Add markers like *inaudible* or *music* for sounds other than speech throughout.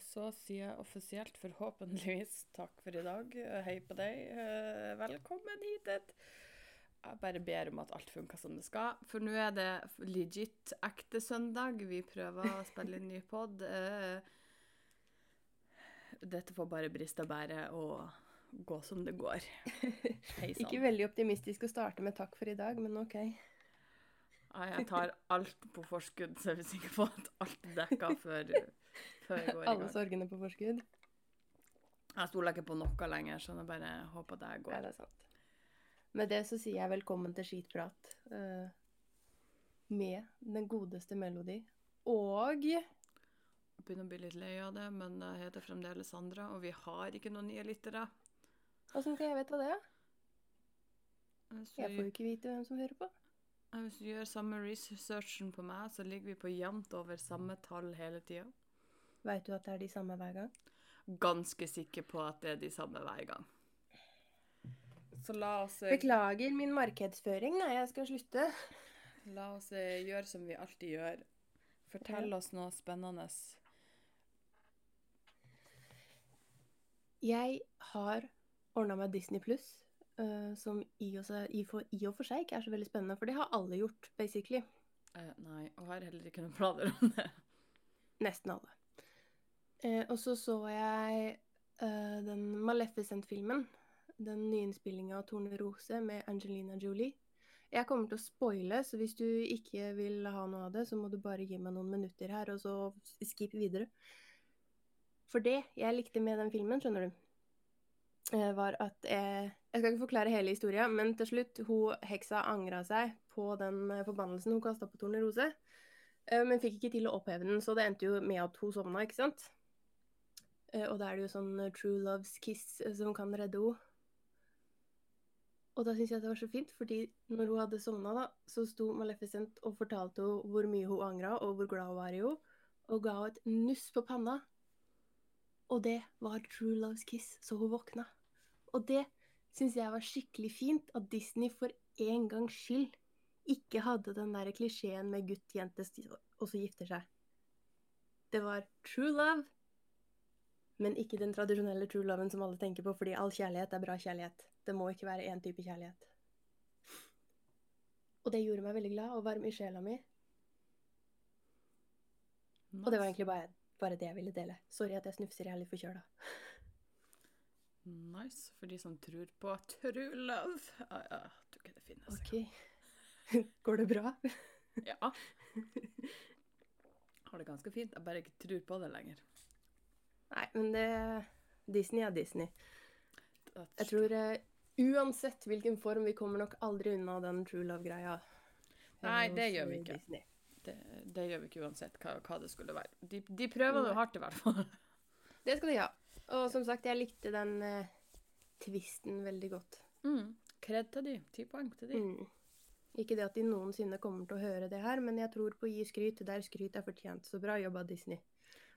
så sier jeg offisielt forhåpentligvis takk for i dag. Hei på deg. Eh, Velkommen hit. Jeg bare ber om at alt funker som det skal. For nå er det legit ekte søndag. Vi prøver å spille inn ny pod. Eh, Dette får bare briste og bære og gå som det går. *laughs* Hei sann. Ikke veldig optimistisk å starte med takk for i dag, men OK. Ja, jeg tar alt på forskudd, så er vi sikre på at alt er dekka *laughs* før, før jeg går i Alle sorgene på forskudd. Jeg stoler ikke på noe lenger, så jeg bare håper det går. det er sant. Med det så sier jeg velkommen til skitprat uh, med den godeste Melodi. Og Jeg begynner å bli litt lei av det, men jeg heter fremdeles Sandra, og vi har ikke noen nye lyttere. åssen skal jeg vite det? Hvis Jeg får jo ikke vite hvem som hører på. hvis du gjør samme researchen på meg, så ligger vi på jevnt over samme tall hele tida. Veit du at det er de samme hver gang? Ganske sikker på at det er de samme hver gang. Så la oss, Beklager min markedsføring. Nei, jeg skal slutte. la oss eh, gjøre som vi alltid gjør. Fortell oss noe spennende. Jeg har ordna meg Disney pluss, som i og, seg, i, for, i og for seg ikke er så veldig spennende, for det har alle gjort, basically. Uh, nei, og har heller ikke noen planer om det. Nesten alle. Eh, og så så jeg eh, den Maleficent-filmen. Den nyinnspillinga av Tornerose med Angelina Jolie. Jeg kommer til å spoile, så hvis du ikke vil ha noe av det, så må du bare gi meg noen minutter her, og så skip videre. For det jeg likte med den filmen, skjønner du, eh, var at jeg, Jeg skal ikke forklare hele historia, men til slutt, hun heksa angra seg på den eh, forbannelsen hun kasta på Tornerose. Rose, Men fikk ikke til å oppheve den, så det endte jo med at hun sovna, ikke sant? Eh, Og da er det jo sånn eh, true loves kiss eh, som kan redde henne. Og da syns jeg det var så fint, fordi når hun hadde sovna, da, så sto Maleficent og fortalte henne hvor mye hun angra, og hvor glad hun var i henne, og ga henne et nuss på panna. Og det var true loves kiss, så hun våkna. Og det syns jeg var skikkelig fint, at Disney for en gangs skyld ikke hadde den der klisjeen med gutt, jente og så gifter seg. Det var true love, men ikke den tradisjonelle true loven som alle tenker på, fordi all kjærlighet er bra kjærlighet. Det må ikke være én type kjærlighet. Og det gjorde meg veldig glad og varm i sjela mi. Og det var egentlig bare, bare det jeg ville dele. Sorry at jeg snufser, jeg er litt forkjøla. Nice. For de som tror på true love. Ja, ja, jeg tror ikke det finnes. OK. *laughs* Går det bra? Ja. Har det ganske fint. Jeg bare ikke tror på det lenger. Nei, men det Disney er Disney. Jeg tror uh, uansett hvilken form, vi kommer nok aldri unna den true love-greia. Nei, det gjør vi eh, ikke. Det, det gjør vi ikke uansett hva, hva det skulle være. De, de prøver noe hardt, i hvert fall. *laughs* Det skal de ha. Og som sagt, jeg likte den uh, tvisten veldig godt. Mm. Kred til de. Ti poeng til de. Mm. Ikke det at de noensinne kommer til å høre det her, men jeg tror på å gi skryt der skryt er fortjent. Så bra jobba, Disney.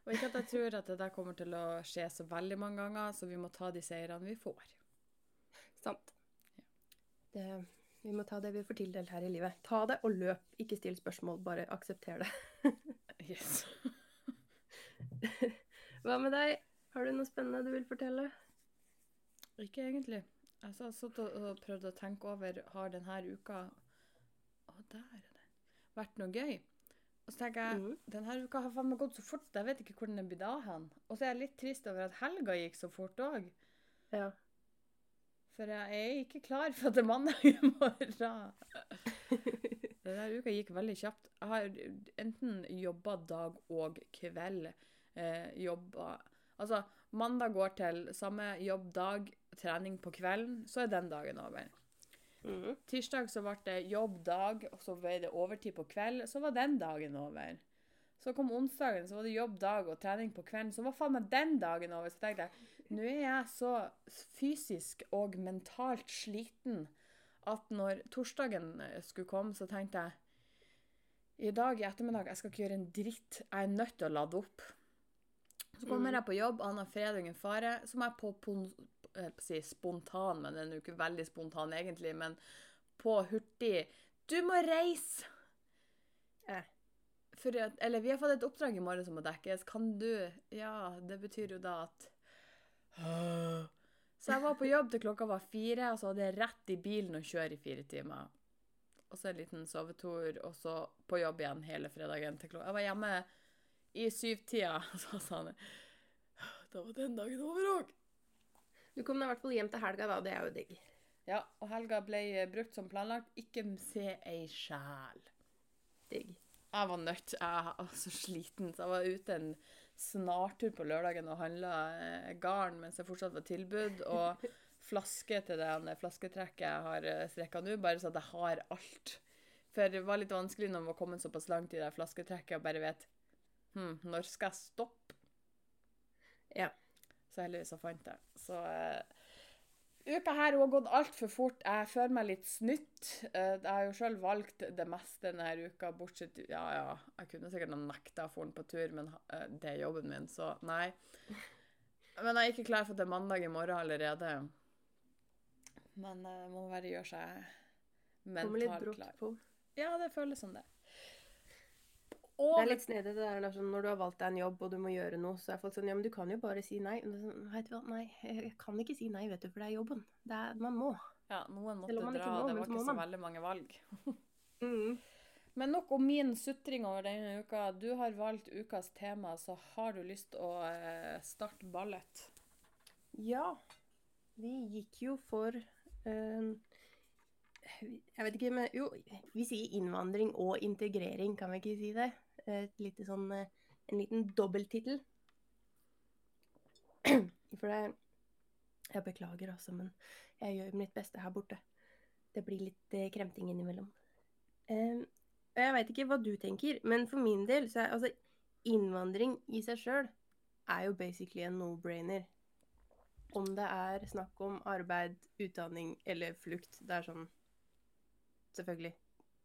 Og ikke at jeg tror at det der kommer til å skje så veldig mange ganger, så vi må ta de seirene vi får. Sant. Det, vi må ta det vi får tildelt her i livet. Ta det og løp. Ikke still spørsmål, bare aksepter det. *laughs* Yes. *laughs* Hva med deg? Har du noe spennende du vil fortelle? Ikke egentlig. Jeg har satt og, prøvd å tenke over har denne uka Å, der er det. Vært noe gøy. Og så tenker jeg mm. denne uka har faen meg gått så fort, jeg vet ikke hvor den er blitt av hen. Og så er jeg litt trist over at helga gikk så fort òg. Ja. For jeg er ikke klar for at det er mandag i morgen. *laughs* Denne uka gikk veldig kjapt. Jeg har enten jobba dag og kveld. Eh, jobba Altså, mandag går til samme jobbdag, trening på kvelden, så er den dagen over. Mhm. Tirsdag så ble det jobbdag, og så ble det overtid på kveld, så var den dagen over. Så kom onsdagen, så var det jobbdag og trening på kvelden, så var faen meg den dagen over. Så tenkte jeg, nå er jeg så fysisk og mentalt sliten at når torsdagen eh, skulle komme, så tenkte jeg, i dag i ettermiddag, jeg skal ikke gjøre en dritt, jeg er nødt til å lade opp. Så kommer jeg på jobb, annen fredag ingen fare, så må jeg på si spontan, men den er jo ikke veldig spontan egentlig, men på hurtig, du må reise! Eh. at, Eller vi har fått et oppdrag i morgen som må dekkes. Kan du Ja, det betyr jo da at Så jeg var på jobb til klokka var fire, og så hadde jeg rett i bilen og kjøre i fire timer. Og så en liten sovetur, og så på jobb igjen hele fredagen til klokka Jeg var hjemme i syvtida, *laughs* så sa han Da var den dagen over òg. Du kom deg i hvert fall hjem til helga, da. Det er jo digg. Ja, og helga ble brukt som planlagt. Ikke se ei sjel. Digg. Jeg var nødt. Jeg var så sliten, så jeg var ute en snartur på lørdagen og handla eh, garn mens jeg fortsatt var tilbud, og *laughs* flaske til det flasketrekket jeg har eh, strekka nå, bare så at jeg har alt. For det var litt vanskelig når man var kommet såpass langt i det flasketrekket og bare vet hm, når skal jeg stoppe? Ja. Så heldigvis så fant jeg. Så eh, uka her har gått altfor fort. Jeg føler meg litt snytt. Eh, jeg har jo sjøl valgt det meste denne uka, bortsett Ja, ja, jeg kunne sikkert ha nekta å den på tur, men eh, det er jobben min, så nei. Men jeg er ikke klar for at det er mandag i morgen allerede. Men jeg må bare gjøre seg Kommer litt mentalt brått klar. på. Ja, det føles som det. Det er litt snedig det der sånn, når du har valgt deg en jobb og du må gjøre noe, så er folk sånn Ja, men du kan jo bare si nei. Sånn, vet du hva, nei, jeg kan ikke si nei, vet du, for det er jobben. Det er, man må. ja, noen måtte dra, må, det var ikke så veldig mange valg. Mm. Men nok om min sutring over denne uka. Du har valgt ukas tema, så har du lyst til å eh, starte ballet. Ja. Vi gikk jo for eh, Jeg vet ikke, men jo, vi sier innvandring og integrering, kan vi ikke si det? Et lite sånn, eh, en liten dobbelttittel. *clears throat* For det Jeg beklager altså, men jeg gjør mitt beste her borte. Det blir litt eh, kremting innimellom. Eh, jeg veit ikke hva du tenker, men for min del så er altså innvandring i seg sjøl er jo basically en no-brainer. Om det er snakk om arbeid, utdanning eller flukt. Det er sånn Selvfølgelig.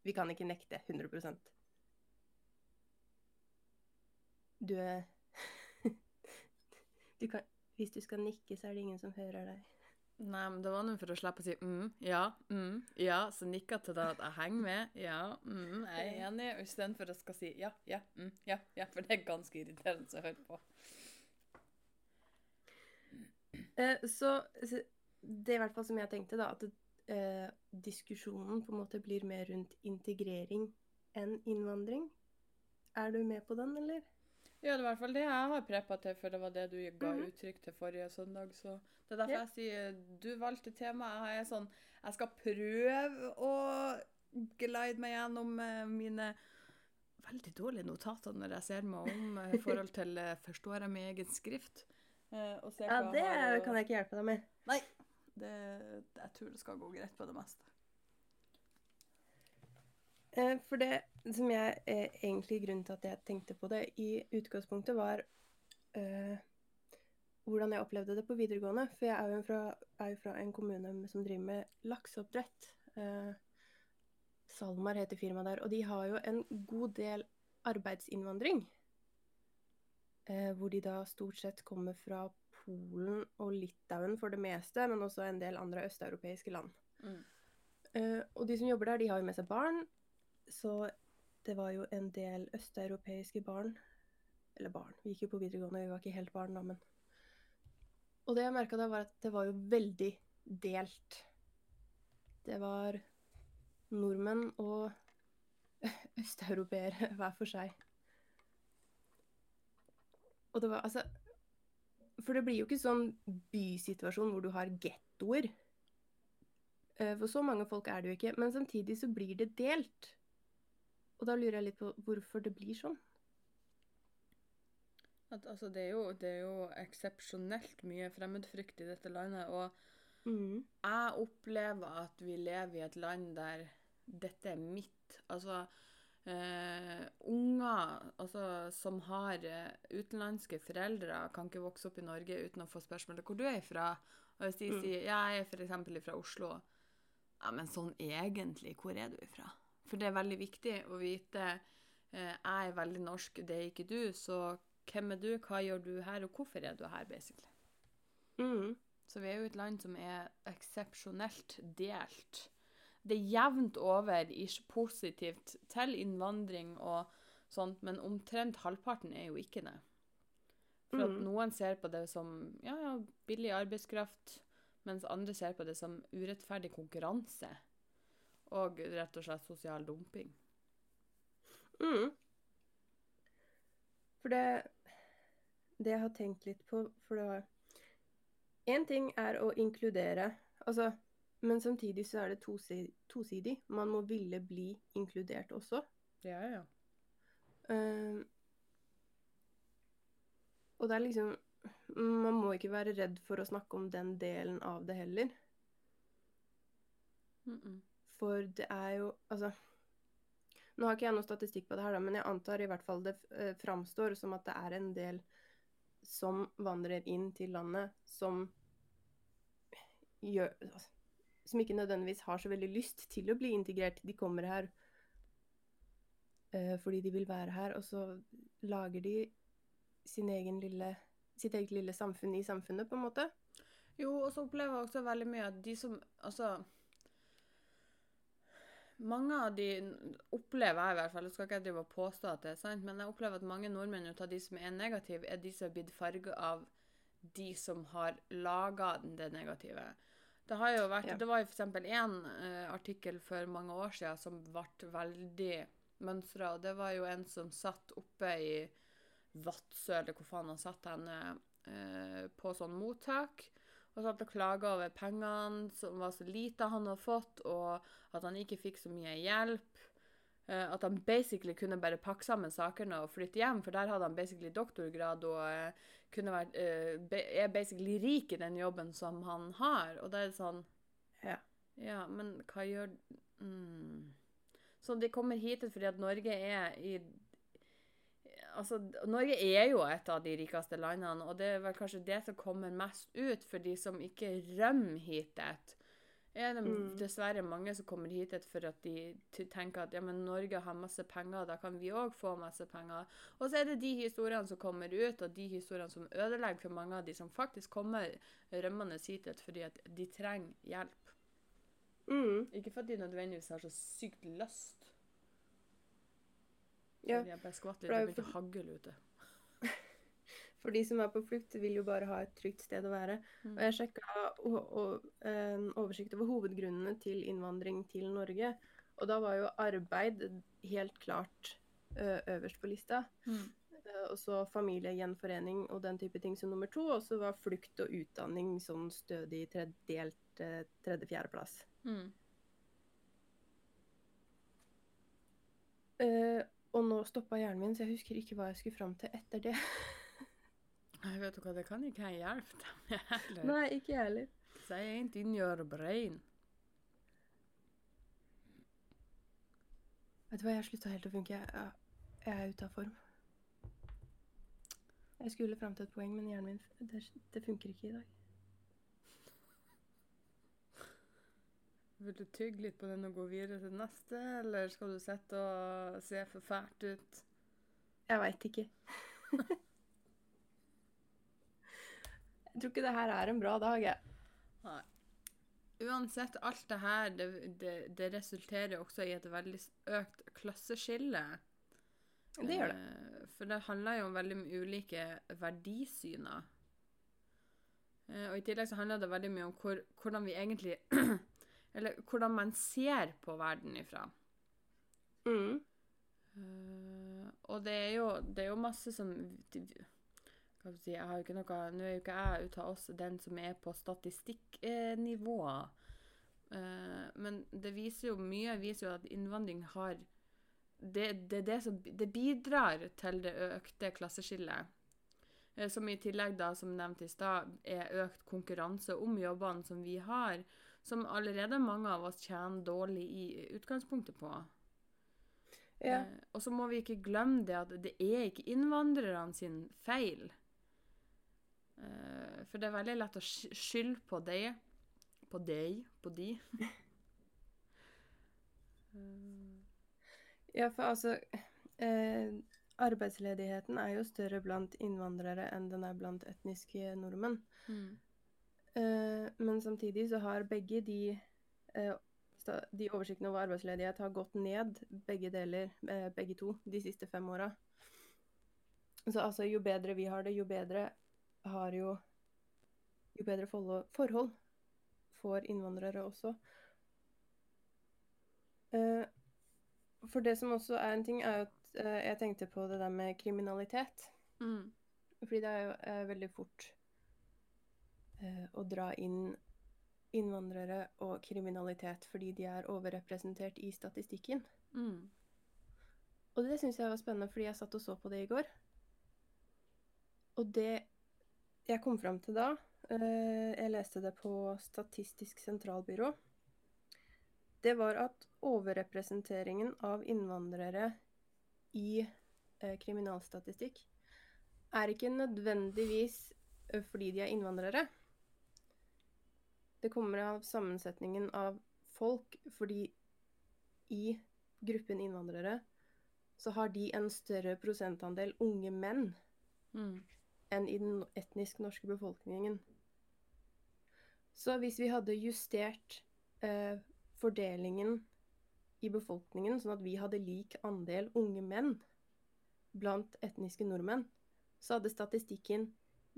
Vi kan ikke nekte 100 Du er *laughs* du kan, Hvis du skal nikke, så er det ingen som hører deg. Nei, men det var noe for å slippe å si mm, ja, mm, ja, så nikka til det at jeg henger med. Ja, mm, jeg er enig. Og istedenfor å skal si ja, ja, mm, ja, ja, for det er ganske irriterende å høre på. Eh, så, så det er i hvert fall som jeg tenkte, da, at eh, diskusjonen på en måte blir mer rundt integrering enn innvandring. Er du med på den, eller? Ja, det er i hvert fall det jeg har preppa til, for det var det du ga Mhm. uttrykk til forrige søndag. Så det er derfor Ja. jeg sier du valgte tema. Jeg er sånn Jeg skal prøve å glide meg gjennom eh, mine veldig dårlige notater når jeg ser meg om eh, i forhold til eh, Forstår jeg min egen skrift? Eh, og Ja, det jeg har og... kan jeg ikke hjelpe deg med. Nei. Det, jeg tror det skal gå greit på det meste. Eh, For det som jeg eh, egentlig grunnen til at jeg tenkte på det i utgangspunktet, var eh, hvordan jeg opplevde det på videregående. For jeg er jo fra, er jo fra en kommune som driver med lakseoppdrett. Eh, SalMar heter firmaet der. Og de har jo en god del arbeidsinnvandring. Eh, hvor de da stort sett kommer fra Polen og Litauen for det meste, men også en del andre østeuropeiske land. Mm. Uh, og de som jobber der, de har jo med seg barn. Så det var jo en del østeuropeiske barn Eller barn, vi gikk jo på videregående, vi var ikke helt barn da, men Og det jeg merka da, var at det var jo veldig delt. Det var nordmenn og *laughs* østeuropeere hver for seg. Og det var altså For det blir jo ikke sånn bysituasjon hvor du har gettoer. Eh, For så mange folk er det jo ikke. Men samtidig så blir det delt. Og da lurer jeg litt på hvorfor det blir sånn. At, altså, det er jo, det er jo eksepsjonelt mye fremmedfrykt i dette landet. Og Mm. jeg opplever at vi lever i et land der dette er mitt. Altså eh, unger altså, som har eh, utenlandske foreldre, kan ikke vokse opp i Norge uten å få spørsmålet hvor du er fra. Og hvis de Mm. sier jeg er f.eks. fra Oslo, ja, men sånn egentlig, hvor er du ifra? For det er veldig viktig å vite eh, jeg er veldig norsk, det er ikke du, så hvem er du, hva gjør du her, og hvorfor er du her, basically? Mm. Så vi er jo et land som er eksepsjonelt delt. Det er jevnt over ikke positivt til innvandring og sånt, men omtrent halvparten er jo ikke det. For at Mm. noen ser på det som ja, ja, billig arbeidskraft, mens andre ser på det som urettferdig konkurranse. Og rett og slett sosial dumping. Mm. For det Det jeg har tenkt litt på For det var Én ting er å inkludere, altså Men samtidig så er det tosidig. tosidig. Man må ville bli inkludert også. Ja, ja. Uh, og det er liksom Man må ikke være redd for å snakke om den delen av det heller. Mm -mm. For det er jo Altså Nå har ikke jeg noe statistikk på det her, da, men jeg antar i hvert fall det eh, framstår som at det er en del som vandrer inn til landet som gjør altså, Som ikke nødvendigvis har så veldig lyst til å bli integrert. De kommer her uh, fordi de vil være her, og så lager de sin egen lille, sitt eget lille samfunn i samfunnet, på en måte. Jo, og så opplever jeg også veldig mye at de som Altså Mange av de opplever jeg i hvert fall, jeg skal ikke jeg drive og påstå at det er sant, men jeg opplever at mange nordmenn ut av de som er negative, er de som er blitt farga av de som har laga det negative. Det har jo vært, Ja. det var jo f.eks. én uh, artikkel for mange år siden som ble veldig mønstra, og det var jo en som satt oppe i Vadsø, eller hvor faen han satt henne, uh, på sånn mottak. Og og klaga over pengene som var så lite han hadde fått, og at han ikke fikk så mye hjelp. Eh, at han basically kunne bare pakke sammen sakene og flytte hjem, for der hadde han basically doktorgrad og eh, kunne vært, eh, er basically rik i den jobben som han har. Og da er det sånn Ja. Ja, men hva gjør mm. Så de kommer hit fordi at Norge er i Altså, Norge er jo et av de rikeste landene, og det er vel kanskje det som kommer mest ut for de som ikke rømmer hit. Er det Mm. dessverre mange som kommer hit for at de tenker at ja, men Norge har masse penger, da kan vi òg få masse penger. Og så er det de historiene som kommer ut, og de historiene som ødelegger for mange av de som faktisk kommer rømmende hit fordi at de trenger hjelp. Mm. Ikke fordi de nødvendigvis har så sykt lyst. Ja, Jeg bare skvatt litt det jo begynte å hagle ute. *laughs* For de som er på flukt, vil jo bare ha et trygt sted å være. Mm. Og jeg sjekka en oversikt over hovedgrunnene til innvandring til Norge. Og da var jo arbeid helt klart øverst på lista. Mm. Og så familiegjenforening og den type ting som nummer to. Og så var flukt og utdanning sånn stødig delt tredje-fjerdeplass. Mm. Uh, og nå stoppa hjernen min, så jeg husker ikke hva jeg skulle fram til etter det. *laughs* Jeg vet du hva, det kan ikke jeg hjelpe deg med heller. Nei, ikke jeg heller. Say ain't in your brain. Vet du hva, jeg slutta helt å funke. Jeg, jeg er ute av form. Jeg skulle fram til et poeng, men hjernen min det, det funker ikke i dag. Vil du tygge litt på den og gå videre til neste, eller skal du sitte og se for fælt ut? Jeg veit ikke. *laughs* jeg tror ikke det her er en bra dag, jeg. Nei. Uansett, alt det her, det, det, det resulterer også i et veldig økt klasseskille. Det gjør det. Eh, For det handler jo om veldig ulike verdisyner. Eh, Og i tillegg så handler det veldig mye om hvor, hvordan vi egentlig *clears throat* Eller hvordan man ser på verden ifra. Mm. Uh, og det er, jo, det er jo masse som Hva skal si Jeg har jo ikke noe Nå er jo ikke jeg ut av oss den som er på statistikknivå. Eh, men det viser jo mye viser jo at innvandring har det, det, det, som, det bidrar til det økte klasseskillet. Eh, Som i tillegg, da, som nevnt i stad, er økt konkurranse om jobbene som vi har, som allerede mange av oss tjener dårlig i utgangspunktet på. Ja. Eh, og så må vi ikke glemme det at det er ikke innvandrerne sin feil. Eh, for det er veldig lett å sky- skylde på deg. På deg. På de. *laughs* Ja, for altså eh, Arbeidsledigheten er jo større blant innvandrere enn den er blant etniske nordmenn. mm. Eh, men samtidig så har begge de eh, de oversiktene over arbeidsledighet har gått ned, begge deler, eh, begge to, de siste fem åra. Så altså, jo bedre vi har det, jo bedre har jo Jo bedre forhold, får innvandrere også. For det som også er en ting, er at jeg tenkte på det der med kriminalitet. Mm. Fordi det er jo veldig fort å dra inn innvandrere og kriminalitet fordi de er overrepresentert i statistikken. Mm. Og det syns jeg var spennende, fordi jeg satt og så på det i går. Og det jeg kom fram til da eh, Jeg leste det på Statistisk sentralbyrå. Det var at overrepresenteringen av innvandrere i eh, kriminalstatistikk er ikke nødvendigvis eh, fordi de er innvandrere. Det kommer av sammensetningen av folk, fordi i gruppen innvandrere så har de en større prosentandel unge menn Mm. enn i den etnisk norske befolkningen. Så hvis vi hadde justert eh, fordelingen i befolkningen, sånn at vi hadde lik andel unge menn blant etniske nordmenn, så hadde statistikken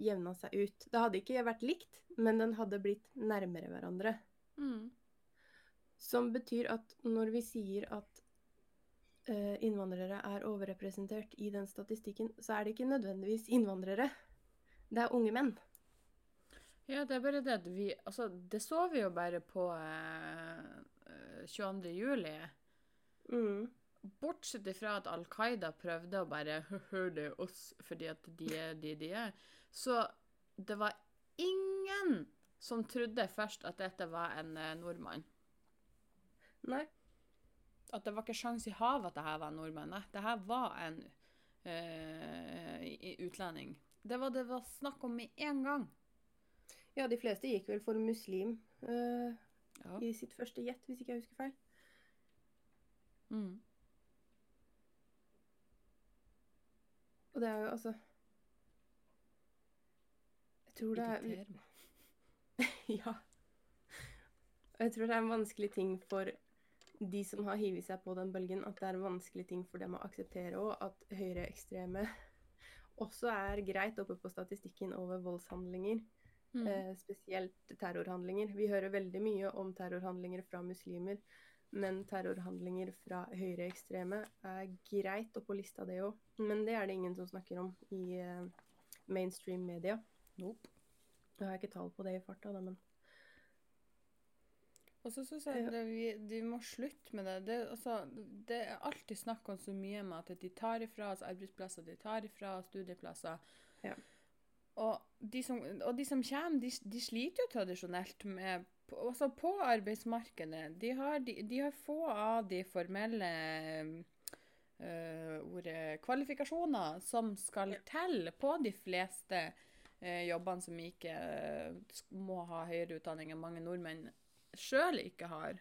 jevna seg ut. Det hadde ikke vært likt, men den hadde blitt nærmere hverandre. Mm. Som betyr at når vi sier at uh, innvandrere er overrepresentert i den statistikken, så er det ikke nødvendigvis innvandrere. Det er unge menn. Ja, det er bare det at vi Altså, det så vi jo bare på eh, eh, 22. juli. Mm. Bortsett ifra at Al Qaida prøvde å bare høre det oss fordi at de er de de er. Så det var ingen som trodde først at dette var en eh, nordmann. Nei. At det var ikke sjans i havet at det her var en nordmann. Nei, det her var en eh, i- utlending. Det var det var snakk om med en gang. Ja, de fleste gikk vel for muslim eh, Ja. i sitt første gjett, hvis ikke jeg husker feil. Mm. Og det er jo altså tror det er *laughs* Ja. Jeg tror det er en vanskelig ting for de som har hivet seg på den bølgen, at det er en vanskelig ting for dem å akseptere òg, at høyreekstreme *laughs* også er greit oppe på statistikken over voldshandlinger. Mm. Eh, spesielt terrorhandlinger. Vi hører veldig mye om terrorhandlinger fra muslimer, men terrorhandlinger fra høyreekstreme er greit oppå lista, det òg. Men det er det ingen som snakker om i eh, mainstream media. Nope. Jeg har ikke tall på det i farta, da, men Og så syns jeg det, vi, de må slutte med det. Det, altså, det er alltid snakk om så mye med at de tar ifra oss arbeidsplasser, de tar ifra oss studieplasser. Ja. Og, de som, og de som kommer, de, de sliter jo tradisjonelt med Altså på arbeidsmarkedet. De har, de, har få av de formelle øh, ordet kvalifikasjoner som skal Ja. til på de fleste eh, jobbene som ikke eh, må ha høyere utdanning enn mange nordmenn sjøl ikke har.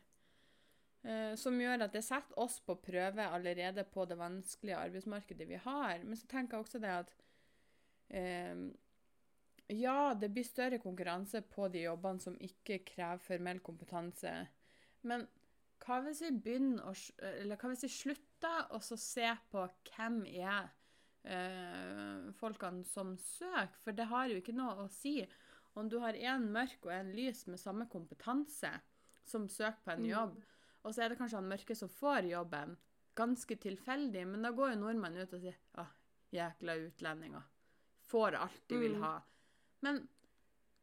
Eh, som gjør at det setter oss på prøve allerede på det vanskelige arbeidsmarkedet vi har. Men så tenker jeg også det at eh, Ja, det blir større konkurranse på de jobbene som ikke krever formell kompetanse. Men hva hvis vi begynner å Eller hva hvis vi slutter å se på hvem er eh, folkene som søker? For det har jo ikke noe å si om du har en mørk og en lys med samme kompetanse som søker på en Mm. jobb, og så er det kanskje han mørke som får jobben. Ganske tilfeldig, men da går jo nordmenn ut og sier ah, jækla utlendinger. Får alt de vil Mm. ha. Men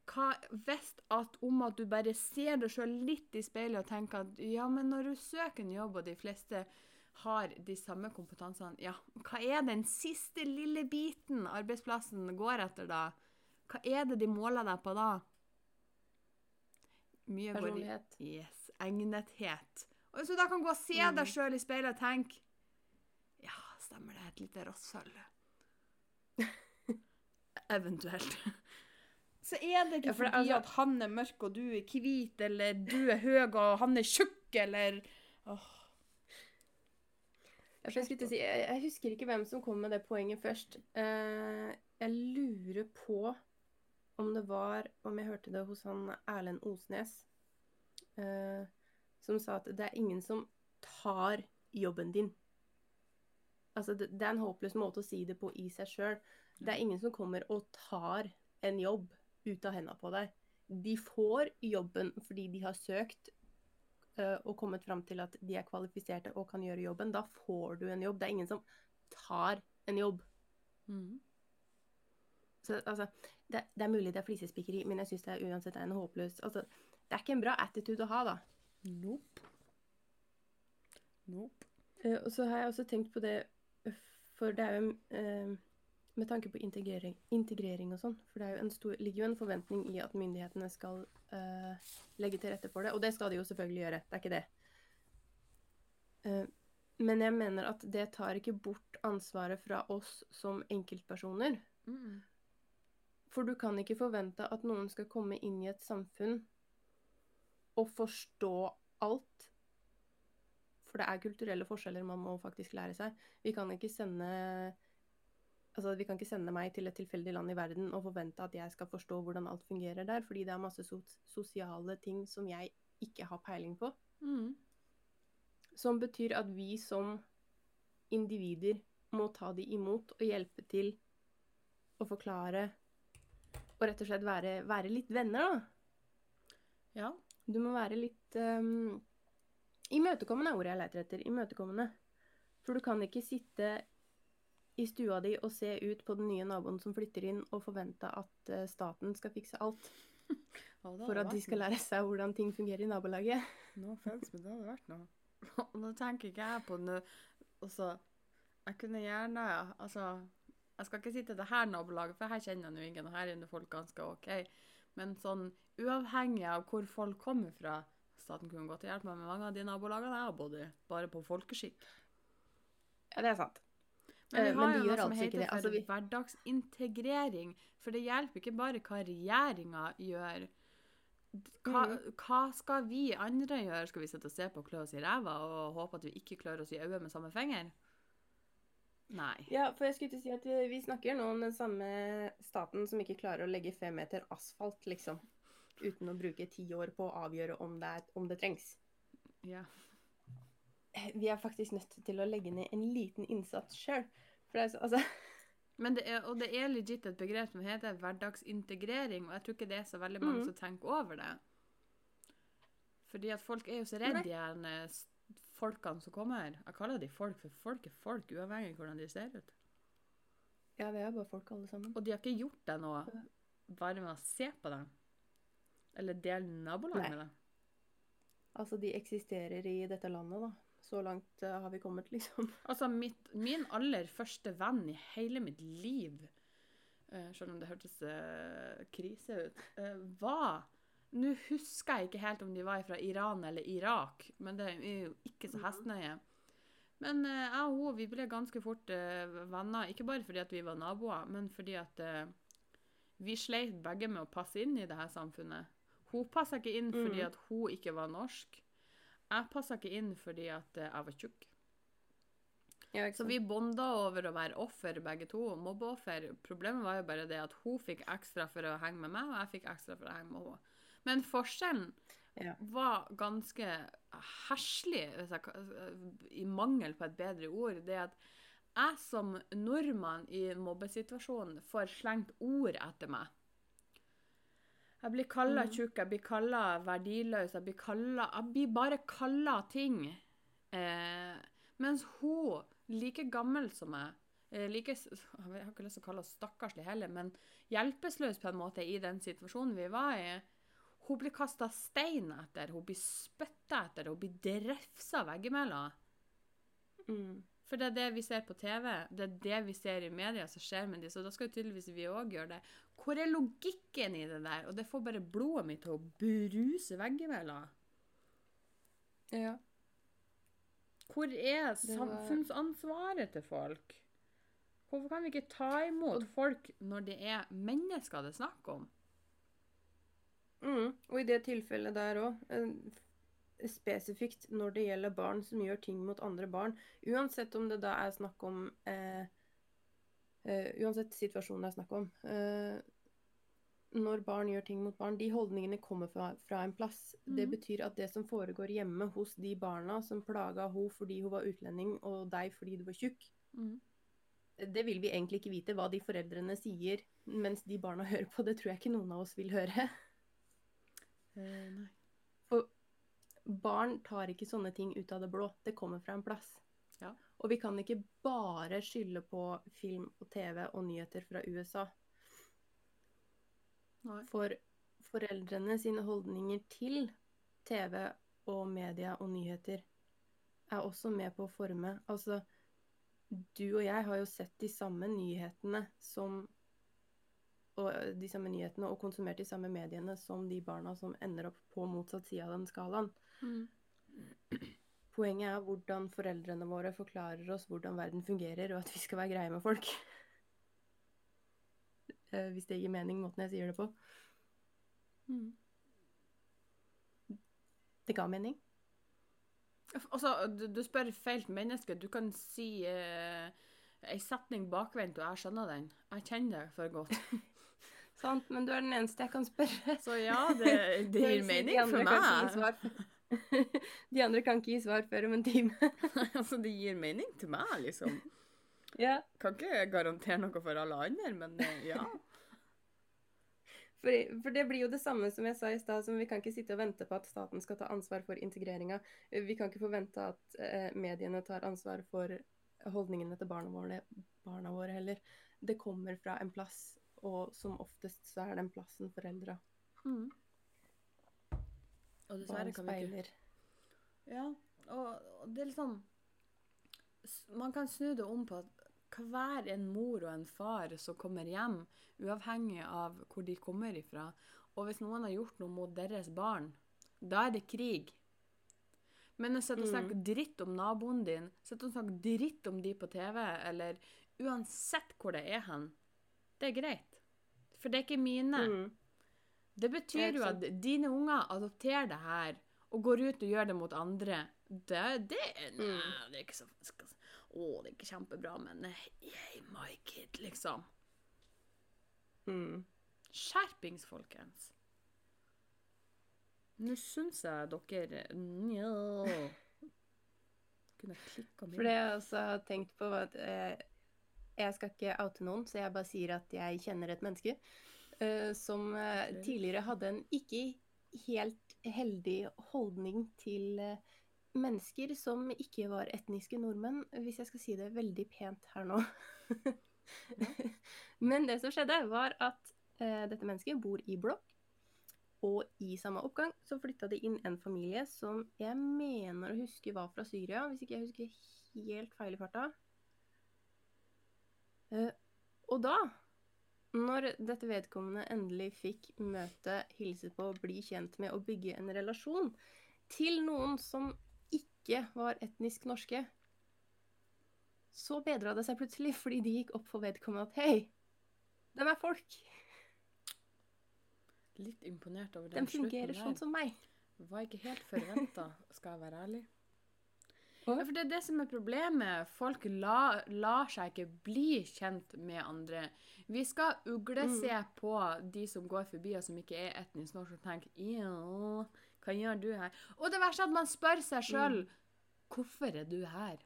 hva hvis at om at du bare ser deg sjøl litt i speilet og tenker at ja, men når du søker en jobb, og de fleste har de samme kompetansene, ja, hva er den siste lille biten arbeidsplassen går etter da? Hva er det de måler deg på da? Mye går i. Yes, egnethet. Og så da kan gå og se Mm. deg sjøl i speilet og tenke Ja, stemmer det, et lite rasshøl. *laughs* Eventuelt. Så er det ikke Ja, fordi altså- at han er mørk og du er hvit, eller du er høy og han er tjukk, eller Åh. Jeg, si, jeg, husker ikke hvem som kom med det poenget først. Eh, jeg lurer på om det var Om jeg hørte det hos han Erlend Osnes. Eh, som sa at det er ingen som tar jobben din. Altså, det, er en håpløs måte å si det på i seg sjøl. Det er ingen som kommer og tar en jobb ut av henda på deg. De får jobben fordi de har søkt og kommet fram til at de er kvalifiserte og kan gjøre jobben. Da får du en jobb. Det er ingen som tar en jobb. Mm. Så altså, det, det er mulig det er flisespikkeri, men jeg syns det er uansett en håpløs altså, Det er ikke en bra attitude å ha, da. Nope. Nope. Eh, og så har jeg også tenkt på det, eh, for det er jo eh, med tanke på integrering, integrering og sånn, for det er jo en stor, ligger jo en forventning i at myndighetene skal uh, legge til rette for det, og det skal de jo selvfølgelig gjøre, det er ikke det. Uh, men jeg mener at det tar ikke bort ansvaret fra oss som enkeltpersoner. Mm. For du kan ikke forvente at noen skal komme inn i et samfunn og forstå alt. For det er kulturelle forskjeller man må faktisk lære seg. Vi kan ikke sende Altså, vi kan ikke sende meg til et tilfeldig land i verden og forvente at jeg skal forstå hvordan alt fungerer der, fordi det er masse so sosiale ting som jeg ikke har peiling på. Mm. Som betyr at vi som individer må ta de imot og hjelpe til å forklare og rett og slett være, være litt venner, da. Ja. Du må være litt um, Imøtekommende er ordet jeg leter etter. Imøtekommende. For du kan ikke sitte i stua di og se ut på den nye naboen som flytter inn, og forvente at eh, staten skal fikse alt *laughs* for at de skal lære seg hvordan ting fungerer i nabolaget. *laughs* No offense, men det hadde vært noe. *laughs* Nå tenker ikke jeg på nå Altså, jeg kunne gjerne Altså, jeg skal ikke si til det her nabolaget, for her kjenner jeg nå ingen, og her er nå folk ganske OK. Men sånn uavhengig av hvor folk kommer fra Staten kunne godt hjulpet meg med mange av de nabolagene jeg har bodd i, bare på folkeskikk. Ja, det er sant. Men vi Eh, har men de jo noe som altså heter for Altså, vi- hverdagsintegrering. For det hjelper ikke bare hva regjeringa gjør. Hva, Mhm. hva skal vi andre gjøre? Skal vi sitte og se på og klø oss i ræva og håpe at vi ikke klør oss i øyet med samme finger? Nei. Ja, for jeg skulle ikke si at vi, vi snakker nå om den samme staten som ikke klarer å legge fem meter asfalt, liksom. Uten å bruke ti år på å avgjøre om det, er, om det trengs. Ja. Vi er faktisk nødt til å legge ned en liten innsats sjøl. Altså Men det er, og det er legit et begrep som heter hverdagsintegrering, og jeg tror ikke det er så veldig mange mm. som tenker over det. Fordi at folk er jo så redde igjen, eh, folkene som kommer. Jeg kaller de folk, for folk er folk, uavhengig av hvordan de ser ut. Ja, vi er bare folk alle sammen. Og de har ikke gjort deg noe bare med å se på dem. Eller dele nabolag med dem. Altså, de eksisterer i dette landet, da. Så langt uh, har vi kommet, liksom. *laughs* Altså, mitt, min aller første venn i hele mitt liv, uh, selv om det hørtes uh, krise ut, var Nå husker jeg ikke helt om de var fra Iran eller Irak, men det er jo ikke så Mhm. hestnøye. Men jeg og hun vi ble ganske fort venner, ikke bare fordi at vi var naboer, men fordi at vi sleit begge med å passe inn i det her samfunnet. Hun passa ikke inn fordi Mhm. at hun ikke var norsk. Jeg passa ikke inn fordi at eh, jeg var tjukk. Ja, Så vi bonda over å være offer, begge to. Mobbeoffer. Problemet var jo bare det at hun fikk ekstra for å henge med meg, og jeg fikk ekstra for å henge med henne. Men forskjellen Ja. var ganske kan- i mangel på et bedre ord. Det at jeg som nordmann i mobbesituasjonen får slengt ord etter meg. Jeg blir kalla mm. tjukk, jeg blir kalla verdiløs, jeg blir, kalla, jeg blir bare kalla ting. Eh, mens hun, like gammel som meg, eh, like, jeg har ikke lyst til å kalle henne stakkarslig heller, men hjelpeløs på en måte i den situasjonen vi var i, hun blir kasta stein etter, hun blir spytta etter, hun blir drefsa veggimellom. Mm. For det er det vi ser på TV, det er det vi ser i media som skjer med de, så da skal jo tydeligvis vi òg gjøre det. Hvor er logikken i det der? Og det får bare blodet mitt til å bruse veggimellom. Ja. Hvor er samfunnsansvaret til folk? Hvorfor kan vi ikke ta imot folk når det er mennesker det er snakk om? Mm. Og i det tilfellet der òg, spesifikt når det gjelder barn som gjør ting mot andre barn, uansett om det da er snakk om eh, uh, Uansett situasjonen det er snakk om. Eh, når barn gjør ting mot barn, de holdningene kommer fra, fra en plass. Det Mhm. betyr at det som foregår hjemme hos de barna som plaga hun fordi hun var utlending, og deg fordi du var tjukk, Mm. det vil vi egentlig ikke vite. Hva de foreldrene sier mens de barna *laughs* hører på, det tror jeg ikke noen av oss vil høre. Uh, nei. Barn tar ikke sånne ting ut av det blå. Det kommer fra en plass. Ja. Og vi kan ikke bare skylde på film og TV og nyheter fra USA. Nei. For foreldrene sine holdninger til TV og media og nyheter er også med på å forme Altså, du og jeg har jo sett de samme nyhetene som og eh, de samme nyhetene og konsumert de samme mediene som de barna som ender opp på motsatt side av den skalaen. Mm. Poenget er hvordan foreldrene våre forklarer oss hvordan verden fungerer, og at vi skal være greie med folk. *laughs* Eh, Hvis det gir mening, måten jeg sier det på. Mm. Det ga mening. Altså, du, du spør feil menneske. Du kan si eh, ei setning bakvendt, og jeg skjønner den. Jeg kjenner det for godt. *laughs* Sant, men du er den eneste jeg kan spørre. Så ja, det, det *laughs* gir mening for meg. *laughs* De andre kan ikke gi svar før om en time. Nei, *laughs* altså, det gir mening til meg, liksom. *laughs* Ja, Kan ikke garantere noe for alle andre, men eh, ja. for, for det blir jo det samme som jeg sa i stad, som vi kan ikke sitte og vente på at staten skal ta ansvar for integreringa. Vi kan ikke forvente at eh, mediene tar ansvar for holdningene til barna våre, barna våre heller. Det kommer fra en plass, og som oftest så er den plassen foreldra. Mm. Og dessverre kan vi ikke. Ja, og, og det er liksom Man kan snu det om på at hver en mor og en far som kommer hjem, uavhengig av hvor de kommer ifra, og hvis noen har gjort noe mot deres barn, da er det krig. Men å sitte og snakke dritt om naboen din, sitte og snakke dritt om de på TV, eller uansett hvor det er hen, det er greit. For det er ikke mine. Mm. Det betyr jo at dine unger adopterer det her og går ut og gjør det mot andre. Det, det, nei, det er ikke så skal, Å, det er ikke kjempebra, men yeah, my kid, liksom. Mm. Skjerpings, folkens. Nå syns jeg dere Nja. Kunne klikka For det jeg også har tenkt på, var at eh, jeg skal ikke oute noen, så jeg bare sier at jeg kjenner et menneske som eh, tidligere hadde en ikke helt heldig holdning til eh, mennesker som ikke var etniske nordmenn, hvis jeg skal si det veldig pent her nå. *laughs* Men det som skjedde, var at eh, dette mennesket bor i blokk. Og i samme oppgang så flytta det inn en familie som jeg mener å huske var fra Syria, hvis ikke jeg husker helt feil i farta. Eh, og da, når dette vedkommende endelig fikk møte, hilse på, bli kjent med og bygge en relasjon til noen som ikke var etnisk norske, så bedra det seg plutselig fordi de gikk opp for vedkommende at hei, dem er folk. Litt imponert over den De den fungerer sånn som meg. Var ikke helt forventa, skal jeg være ærlig. Ja, for det er det som er problemet. Folk la, lar seg ikke bli kjent med andre. Vi skal uglese Mm. på de som går forbi og som ikke er etnisk norsk, og tenke «Jo, hva gjør du her? Og det verste er at man spør seg sjøl Mm. hvorfor er du her?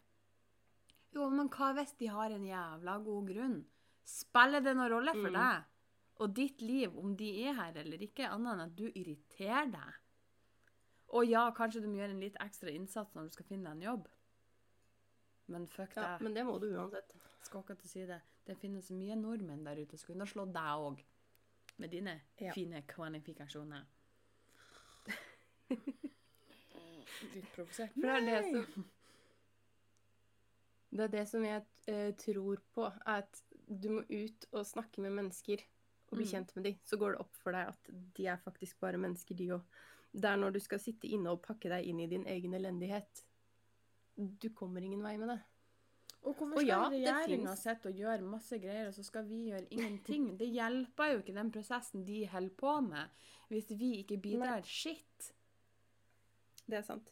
Jo, men hva hvis de har en jævla god grunn? Spiller det noen rolle for Mm. deg og ditt liv om de er her eller ikke, annet enn at du irriterer deg? Og ja, kanskje du må gjøre en litt ekstra innsats når du skal finne deg en jobb. Men fuck Ja, deg. men det må du uansett. Skal ikke til å si det. Det finnes mye nordmenn der ute som kunne slått deg òg. Med dine Ja. fine kvalifikasjoner. *laughs* Litt provosert. For det er det som Det er det som jeg uh, tror på, er at du må ut og snakke med mennesker og bli Mm. kjent med dem. Så går det opp for deg at de er faktisk bare mennesker, de òg. Det er når du skal sitte inne og pakke deg inn i din egen elendighet. Du kommer ingen vei med det. Og hvorfor skal ja, regjeringa sitte og gjøre masse greier, og så skal vi gjøre ingenting? Det hjelper jo ikke den prosessen de holder på med, hvis vi ikke bidrar Shit. Det er sant.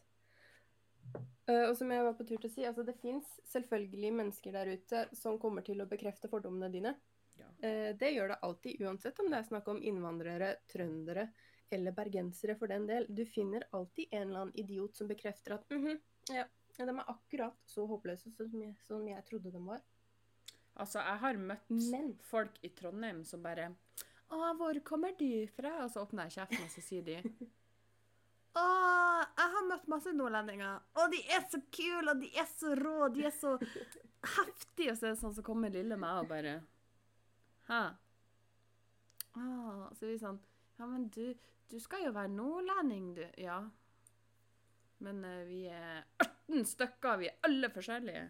Eh, og som jeg var på tur til å si, altså det fins selvfølgelig mennesker der ute som kommer til å bekrefte fordommene dine. Ja. Eh, det gjør det alltid, uansett om det er snakk om innvandrere, trøndere eller bergensere for den del. Du finner alltid en eller annen idiot som bekrefter at mhm, ja, de er akkurat så håpløse som jeg, som jeg trodde de var. Altså, jeg har møtt Men- folk i Trondheim som bare Å, hvor kommer du fra? Og så åpner jeg kjeften, og så sier de Å, jeg har møtt masse nordlendinger, Å, de er så kule, og de er så rå, de er så heftige. Og så er det sånn, så kommer lille meg og bare Hæ? Ah, så er vi sånn Ja, men du, du skal jo være nordlending, du. Ja. Men eh, vi er 18 stykker, vi er alle forskjellige.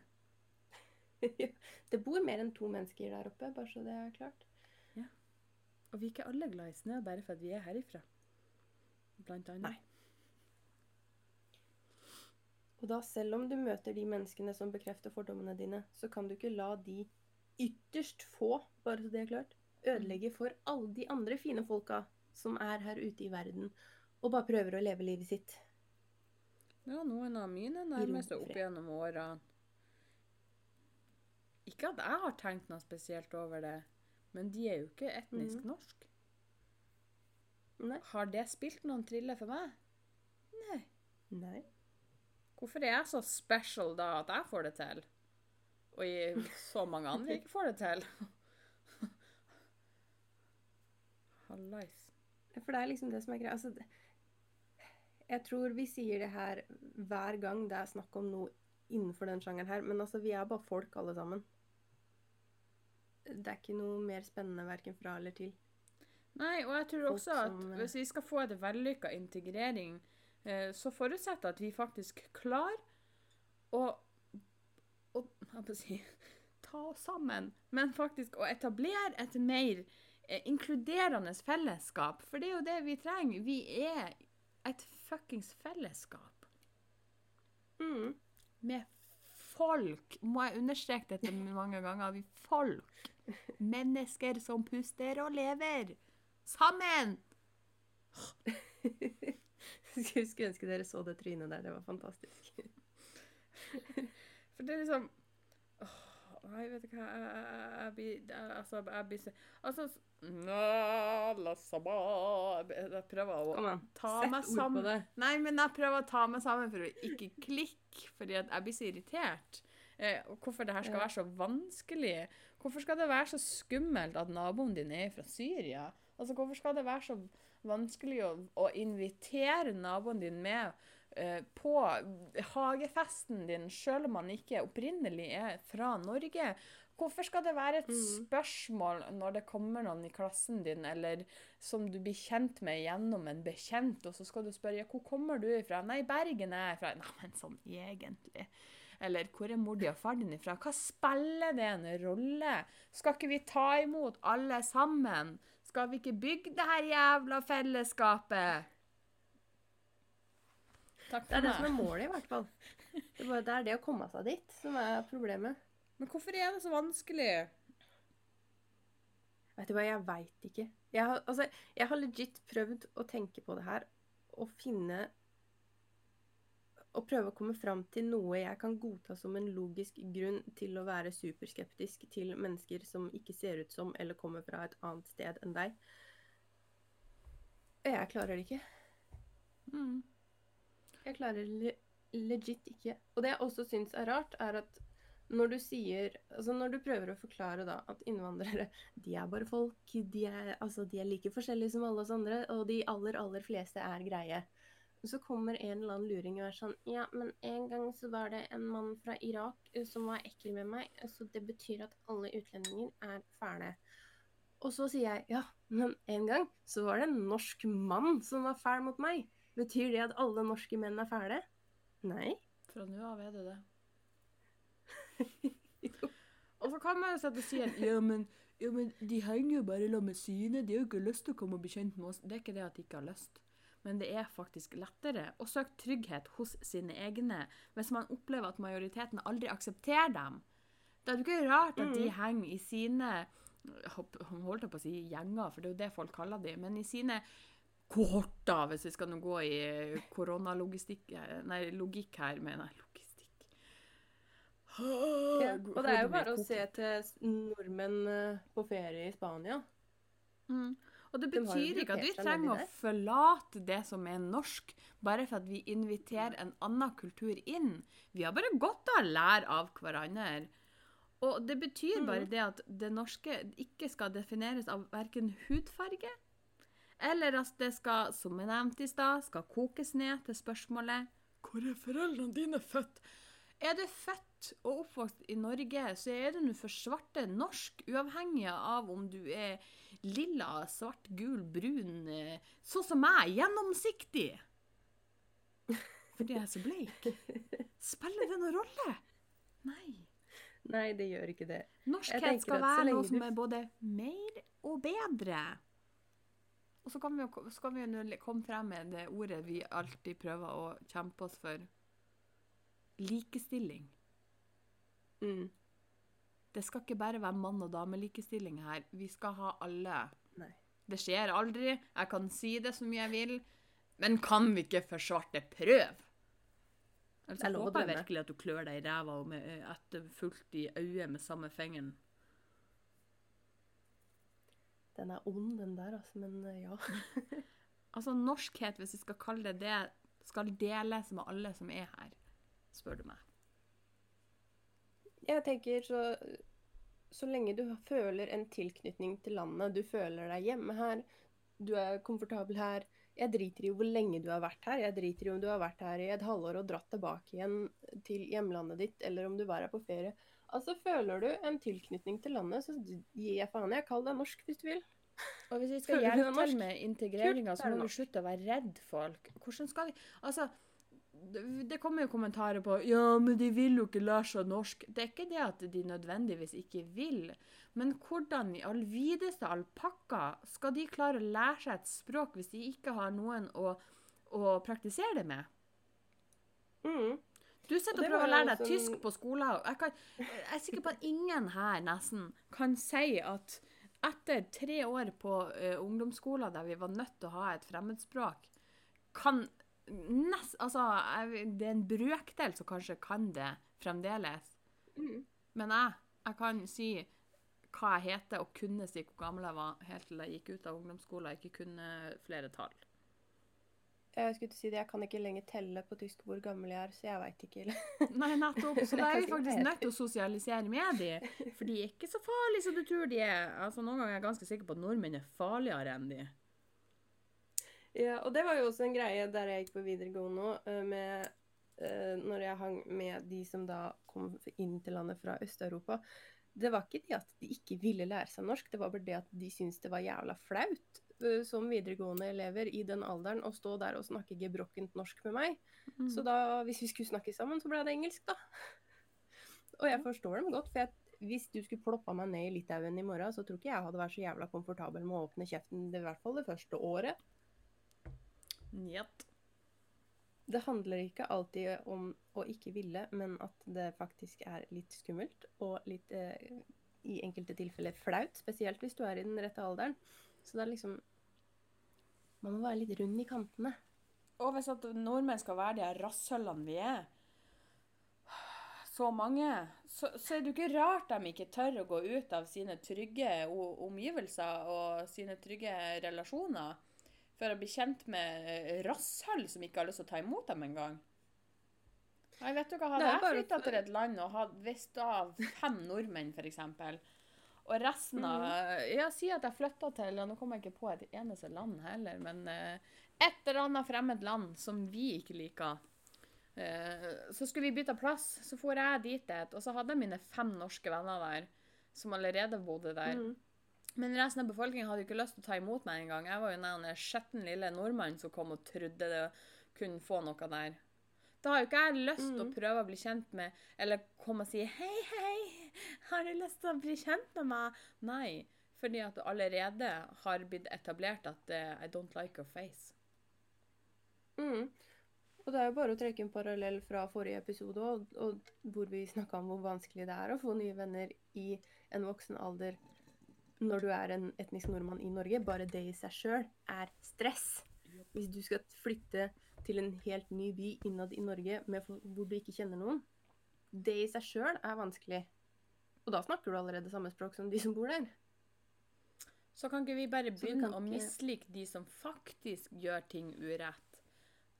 *laughs* det bor mer enn to mennesker der oppe, bare så det er klart. Og vi er ikke alle glad i snø bare for at vi er herifra. Blant annet. Nei. Og da, selv om du møter de menneskene som bekrefter fordommene dine, så kan du ikke la de ytterst få, bare så det er klart, ødelegge for alle de andre fine folka som er her ute i verden, og bare prøver å leve livet sitt. Ja, noen av mine ro nærmeste opp gjennom årene. Ikke at jeg har tenkt noe spesielt over det, men de er jo ikke etnisk Mhm. norsk. Nei. Har det spilt noen trille for meg? Nei. Nei. Hvorfor er jeg så special da at jeg får det til? Og så mange andre *laughs* ikke får det til? *laughs* Hallais. For det er liksom det som er greia. Altså, jeg tror vi sier det her hver gang det er snakk om noe innenfor den sjangeren her, men altså, vi er bare folk alle sammen. Det er ikke noe mer spennende verken fra eller til. Nei, og jeg tror Folk også at som, eh, hvis vi skal få et vellykka integrering, eh, så forutsetter at vi faktisk klarer å, å å si, ta oss sammen, men faktisk å etablere et mer inkluderende fellesskap. For det er jo det vi trenger. Vi er et fuckings fellesskap Mm. med folk. Må jeg understreke dette mange ganger? Vi folk. Mennesker som puster og lever. Sammen! *laughs* Skulle ønske dere så det trynet der. Det var fantastisk. *laughs* For det er liksom Nei, vet du hva Jeg, blir Altså, jeg blir så Altså Nå, la sabba Jeg prøver Kom å ta sett meg ord på sammen. det. Nei, men jeg prøver å ta meg sammen for å ikke klikke, fordi at jeg blir så irritert. Eh, og hvorfor det her skal være så vanskelig. Hvorfor skal det være så skummelt at naboen din er fra Syria? Altså, Hvorfor skal det være så vanskelig å, å invitere naboen din med på hagefesten din, selv om man ikke opprinnelig er fra Norge? Hvorfor skal det være et Mhm. spørsmål når det kommer noen i klassen din, eller som du blir kjent med gjennom en bekjent, og så skal du spørre ja, hvor kommer du ifra? Nei, Bergen er jeg fra. Nei, men sånn egentlig. Eller hvor er mor di og far din ifra? Hva spiller det en rolle? Skal ikke vi ta imot alle sammen? Skal vi ikke bygge det her jævla fellesskapet? Takk Det er for det som er målet, i hvert fall. Det er, det er det å komme seg dit som er problemet. Men hvorfor er det så vanskelig? Vet du hva, jeg veit ikke. Jeg har, altså, jeg har legit prøvd å tenke på det her og finne Og prøve å komme fram til noe jeg kan godta som en logisk grunn til å være superskeptisk til mennesker som ikke ser ut som eller kommer fra et annet sted enn deg. Jeg klarer det ikke. Mm. Jeg klarer le legit ikke. Og det jeg også syns er rart, er at når du sier Altså når du prøver å forklare da at innvandrere *laughs* de er bare folk, de er, altså, de er like forskjellige som alle oss andre, og de aller, aller fleste er greie. Så kommer en eller annen luring og er sånn Ja, men en gang så var det en mann fra Irak eh, som var ekkel med meg, så det betyr at alle utlendinger er fæle. Og så sier jeg ja, men en gang så var det en norsk mann som var fæl mot meg. Betyr det at alle norske menn er fæle? Nei. Fra nå av er det det. *laughs* Og så kan man jo sette og si at ja men, ja, men de henger jo bare sammen med sine. De har jo ikke lyst til å komme og bli kjent med oss. Det er ikke det at de ikke har lyst. Men det er faktisk lettere å søke trygghet hos sine egne hvis man opplever at majoriteten aldri aksepterer dem. Det er jo ikke rart at de Mm. henger i sine Holdt jeg på å si gjenger, for det er jo det folk kaller de, men i sine kohorter, hvis vi skal nå gå i koronalogistikk Nei, logikk her, mener jeg. Logistikk. Ja, og det er jo bare å se til nordmenn eh, på ferie i Spania. Mm. Og det betyr ikke at vi trenger å forlate det som er norsk, bare for at vi inviterer en annen kultur inn. Vi har bare godt av å lære av hverandre. Og det betyr bare Mhm. det at det norske ikke skal defineres av verken hudfarge, eller at det skal, som jeg nevnte i stad, skal kokes ned til spørsmålet Hvor er foreldrene dine født? Er du født og oppvokst i Norge, så er du nå for svarte norsk, uavhengig av om du er lilla, svart, gul, brun, eh, sånn som meg, gjennomsiktig. *laughs* Fordi jeg er så bleik. Spiller det noen rolle? Nei. Nei, det gjør ikke det. Norskhet skal være noe som er både mer og bedre. Og så kan vi jo, kan vi jo komme frem med det ordet vi alltid prøver å kjempe oss for. Likestilling. Mm. Det skal ikke bare være mann- og damelikestilling her. Vi skal ha alle. Nei. Det skjer aldri. Jeg kan si det så mye jeg vil. Men kan vi ikke for svarte prøve? Altså, jeg håper jeg virkelig at du klør deg i ræva eh, etterfulgt i øyet med samme fingeren. Den er ond, den der, altså, men eh, ja. *laughs* Altså, norskhet, hvis vi skal kalle det det, skal deles med alle som er her, spør du meg. Jeg tenker så Så lenge du føler en tilknytning til landet, du føler deg hjemme her, du er komfortabel her Jeg driter i hvor lenge du har vært her. Jeg driter i om du har vært her i et halvår og dratt tilbake igjen til hjemlandet ditt, eller om du var her på ferie. Altså, føler du en tilknytning til landet, så gir jeg faen. Jeg kaller deg norsk hvis du vil. Og hvis vi skal hjelpe til med integreringa, så må vi slutte å være redd folk. Hvordan skal vi Altså, det kommer jo kommentarer på Ja, men de vil jo ikke lære seg norsk. Det er ikke det at de nødvendigvis ikke vil. Men hvordan i all videste alpakka skal de klare å lære seg et språk hvis de ikke har noen å, å praktisere det med? Mm. Du sitter og Og prøver å lære deg som... tysk på skolen. Jeg, kan, jeg er sikker på at ingen her nesten kan si at etter tre år på uh, ungdomsskolen der vi var nødt til å ha et fremmedspråk, kan nest, altså, jeg, Det er en brøkdel som kanskje kan det fremdeles. Mm. Men jeg, jeg kan si hva jeg heter, og kunne si hvor gammel jeg var helt til jeg gikk ut av ungdomsskolen og ikke kunne flere tall. Jeg skulle si det, jeg kan ikke lenger telle på tysk hvor gammel jeg er, så jeg veit ikke. *laughs* Nei, nettopp. Så *laughs* da er vi faktisk nødt til å sosialisere med de. For de er ikke så farlige som du tror de er. Altså, Noen ganger er jeg ganske sikker på at nordmenn er farligere enn de. Ja, og det var jo også en greie der jeg gikk på videregående òg, med eh, Når jeg hang med de som da kom inn til landet fra Øst-Europa. Det var ikke det at de ikke ville lære seg norsk, det var bare det at de syntes det var jævla flaut eh, som videregående elever i den alderen å stå der og snakke gebrokkent norsk med meg. Mm. Så da, hvis vi skulle snakke sammen, så ble det engelsk, da. Og jeg forstår dem godt, for jeg, hvis du skulle ploppa meg ned i Litauen i morgen, så tror ikke jeg hadde vært så jævla komfortabel med å åpne kjeften, det, i hvert fall det første året. Njet. Det handler ikke alltid om å ikke ville, men at det faktisk er litt skummelt og litt eh, i enkelte tilfeller flaut, spesielt hvis du er i den rette alderen. Så det er liksom Man må være litt rund i kantene. Og hvis at nordmenn skal være de her rasshøllene vi er, så mange, så, så er det jo ikke rart de ikke tør å gå ut av sine trygge omgivelser og sine trygge relasjoner for å bli kjent med eh, rasshøll som ikke har lyst til å ta imot dem engang. Jeg vet jo hva, Hadde jeg flytta til et land og hadde visst av fem nordmenn, f.eks., og resten av Mhm. Ja, si at jeg flytta til Nå kommer jeg ikke på et eneste land heller, men uh, et eller annet fremmed land som vi ikke liker. Uh, så skulle vi bytte plass, så for jeg dit et, og så hadde jeg mine fem norske venner der, som allerede bodde der. Mm. Men resten av befolkningen hadde ikke lyst til å ta imot meg engang. Jeg var jo den skjetten lille nordmannen som kom og trodde det kunne få noe der. Da har jo ikke jeg lyst til å Mhm. prøve å bli kjent med, eller komme og si hei, hei, har du lyst til å bli kjent med meg? Nei, fordi at det allerede har blitt etablert at uh, I don't like your face. Mm. Og det er jo bare å trekke en parallell fra forrige episode, og, og hvor vi snakka om hvor vanskelig det er å få nye venner i en voksen alder når du er en etnisk nordmann i Norge. Bare det i seg sjøl er stress. Hvis du skal flytte til en helt ny by innad i Norge med, fo- hvor du ikke kjenner noen. det i seg sjøl er vanskelig. Og da snakker du allerede samme språk som de som bor der. Så kan ikke vi bare begynne å mislike de som faktisk gjør ting urett?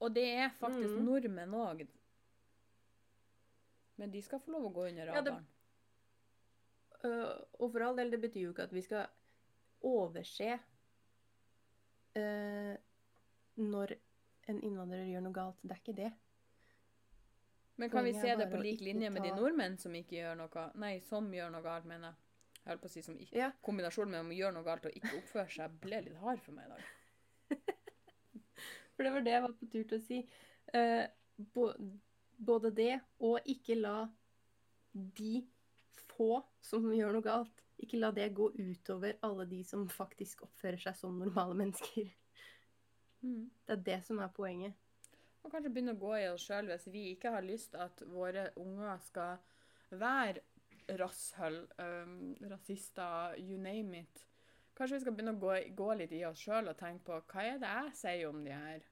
Og det er faktisk mm. nordmenn òg. Men de skal få lov å gå under Ja, det- radaren. Øh, og for all del, det betyr jo ikke at vi skal overse øh, når en innvandrer gjør noe galt. Det er ikke det. Men kan vi se det på lik linje med de nordmenn som ikke gjør noe Nei, som gjør noe galt, mener jeg. Jeg holdt på å si som ikke. Ja. Kombinasjonen med å gjøre noe galt og ikke oppføre seg ble litt hard for meg i dag. *laughs* For det var det jeg var på tur til å si. Uh, bo- både det og ikke la de få som gjør noe galt, ikke la det gå utover alle de som faktisk oppfører seg som normale mennesker. Mm. Det er det som er poenget. Og kanskje begynne å gå i oss sjøl hvis vi ikke har lyst at våre unger skal være rasshøl, um, rasister, you name it. Kanskje vi skal begynne å gå, gå litt i oss sjøl og tenke på hva er det jeg sier om de her?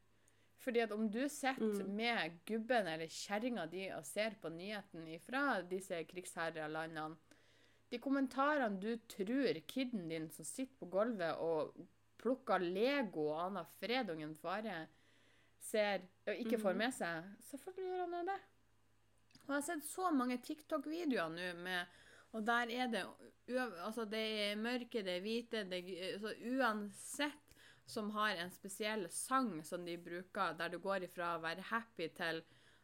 Fordi at om du sitter Mm. med gubben eller kjerringa di og ser på nyheten fra disse krigsherrelandene De kommentarene du tror kiden din som sitter på gulvet og plukker Lego og aner fredungen fare, ser og ikke får Mhm. med seg, selvfølgelig gjør han det. Og jeg har sett så mange TikTok-videoer nå med Og der er det Altså, det er mørke, det er hvite, det er så Uansett som har en spesiell sang som de bruker, der du går ifra å være happy til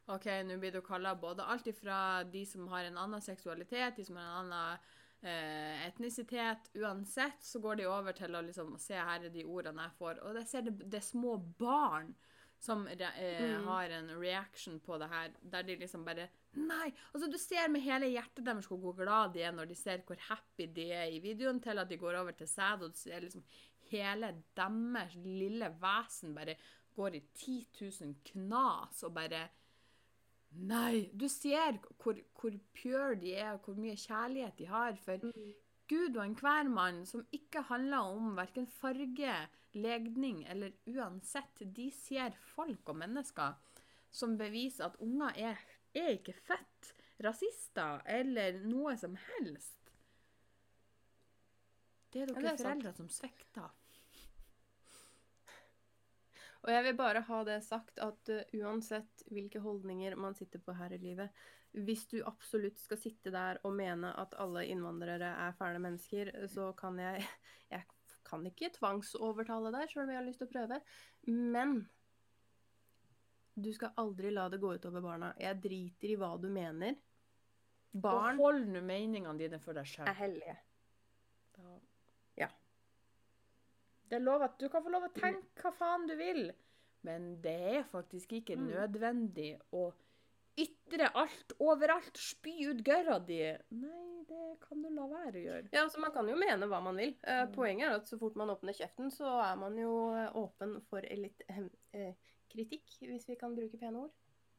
OK, nå blir du kalla både alt ifra de som har en annen seksualitet, de som har en annen eh, etnisitet. Uansett så går de over til å liksom se her er de ordene jeg får. Og jeg ser det, det er små barn som eh, Mm. har en reaction på det her, der de liksom bare Nei! Altså, du ser med hele hjertet deres hvor glad de er når de ser hvor happy de er i videoen, til at de går over til sæd, og du ser liksom hele deres lille vesen bare går i 10 000 knas og bare Nei! Du ser hvor, hvor pure de er, og hvor mye kjærlighet de har for Gud og enhver mann, som ikke handler om verken farge, legning eller uansett. De ser folk og mennesker som beviser at unger er, er ikke født rasister eller noe som helst. Det er Ja, dere det er foreldre som svikter. Og jeg vil bare ha det sagt at uh, uansett hvilke holdninger man sitter på her i livet, hvis du absolutt skal sitte der og mene at alle innvandrere er fæle mennesker, så kan jeg Jeg kan ikke tvangsovertale deg, sjøl om jeg har lyst til å prøve. Men du skal aldri la det gå utover barna. Jeg driter i hva du mener. Barn Og hold nå meningene dine for deg sjøl. er hellige. Da- Ja. Det er lov at du kan få lov å tenke hva faen du vil, men det er faktisk ikke Mm. nødvendig å ytre alt overalt, spy ut gørra di. Nei, det kan du la være å gjøre. Ja, altså Man kan jo mene hva man vil. Eh, Mm. Poenget er at så fort man åpner kjeften, så er man jo eh, åpen for litt eh, kritikk, hvis vi kan bruke pene ord.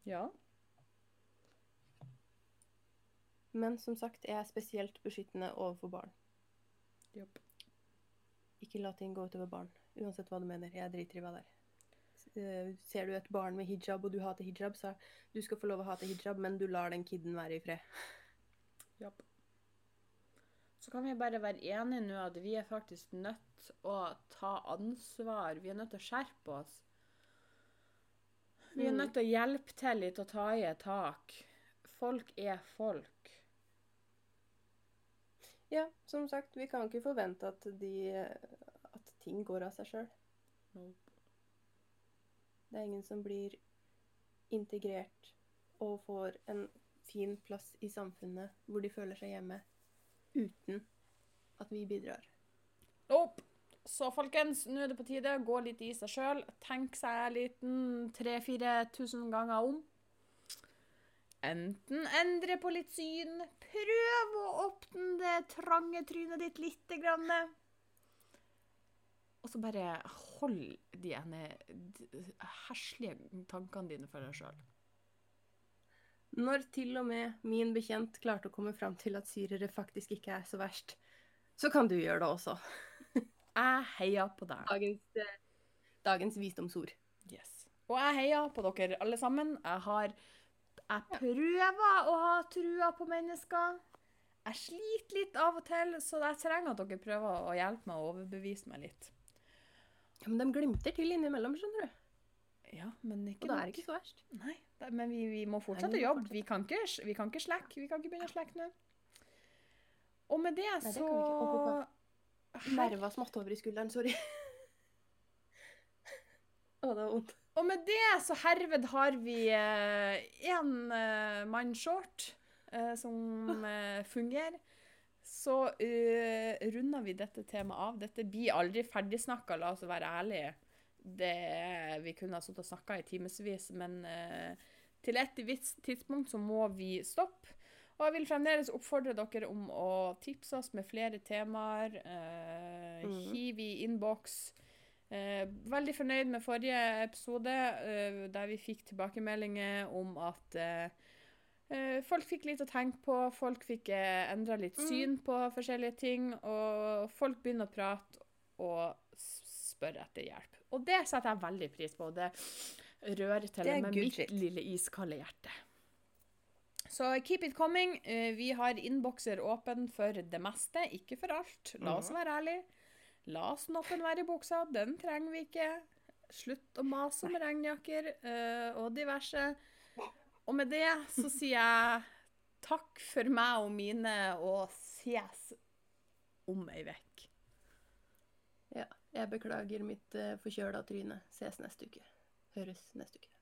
Ja. Men som sagt, jeg er spesielt beskyttende overfor barn. Jopp. Ikke la ting gå utover barn, uansett hva du mener. Jeg driter i hva det er. Eh, Ser du et barn med hijab, og du hater hijab, så du skal få lov å hate hijab, men du lar den kiden være i fred. *laughs* Japp. Så kan vi bare være enige nå at vi er faktisk nødt å ta ansvar. Vi er nødt til å skjerpe oss. Vi er Mm. nødt til å hjelpe til litt og ta i et tak. Folk er folk. Ja, som sagt, vi kan ikke forvente at, de, at ting går av seg sjøl. Nope. Det er ingen som blir integrert og får en fin plass i samfunnet hvor de føler seg hjemme, uten at vi bidrar. Nope. Så folkens, nå er det på tide å gå litt i seg sjøl. Tenk seg litt 3000-4000 ganger om. Enten endre på litt syn, prøv å åpne det trange trynet ditt lite grann. Og så bare hold de ene heslige tankene dine for deg sjøl. Når til og med min bekjent klarte å komme fram til at syrere faktisk ikke er så verst, så kan du gjøre det også. *laughs* Jeg heier på deg. Dagens, eh, dagens visdomsord. Yes. Og jeg heier på dere alle sammen. Jeg har jeg prøver å ha trua på mennesker. Jeg sliter litt av og til, så jeg trenger at dere prøver å hjelpe meg å overbevise meg litt. Ja, men de glimter til innimellom, skjønner du. Ja, men ikke Og da er det ikke så verst. Nei, da, men vi, vi må fortsette å vi jobbe. Vi kan ikke, vi kan ikke slekke. Vi kan ikke begynne å slekke nå. Og med det, Nei, det så Nerva smatt over i skulderen, sorry. *laughs* Å, det var vondt. Og med det, så herved har vi én mann short eh, som *laughs* eh, fungerer. Så uh, runder vi dette temaet av. Dette blir aldri ferdigsnakka, la oss være ærlige. Det, vi kunne ha sittet og snakka i timevis, men uh, til et visst tidspunkt så må vi stoppe. Og jeg vil fremdeles oppfordre dere om å tipse oss med flere temaer. Uh, mm. Hiv i innboks. Eh, veldig fornøyd med forrige episode, eh, der vi fikk tilbakemeldinger om at eh, eh, folk fikk litt å tenke på, folk fikk eh, endra litt Mm. syn på forskjellige ting, og folk begynner å prate og spørre etter hjelp. Og det setter jeg veldig pris på, det rører til Det med mitt shit. lille iskalde hjerte. Så keep it coming. Eh, Vi har innbokser åpen for det meste, ikke for alt. La oss Mhm. være ærlige. La snoppen være i buksa, den trenger vi ikke. Slutt å mase om regnjakker uh, og diverse. Og med det så sier jeg takk for meg og mine, og ses om ei vekk. Ja, jeg beklager mitt uh, forkjøla tryne. Ses neste uke. Høres neste uke.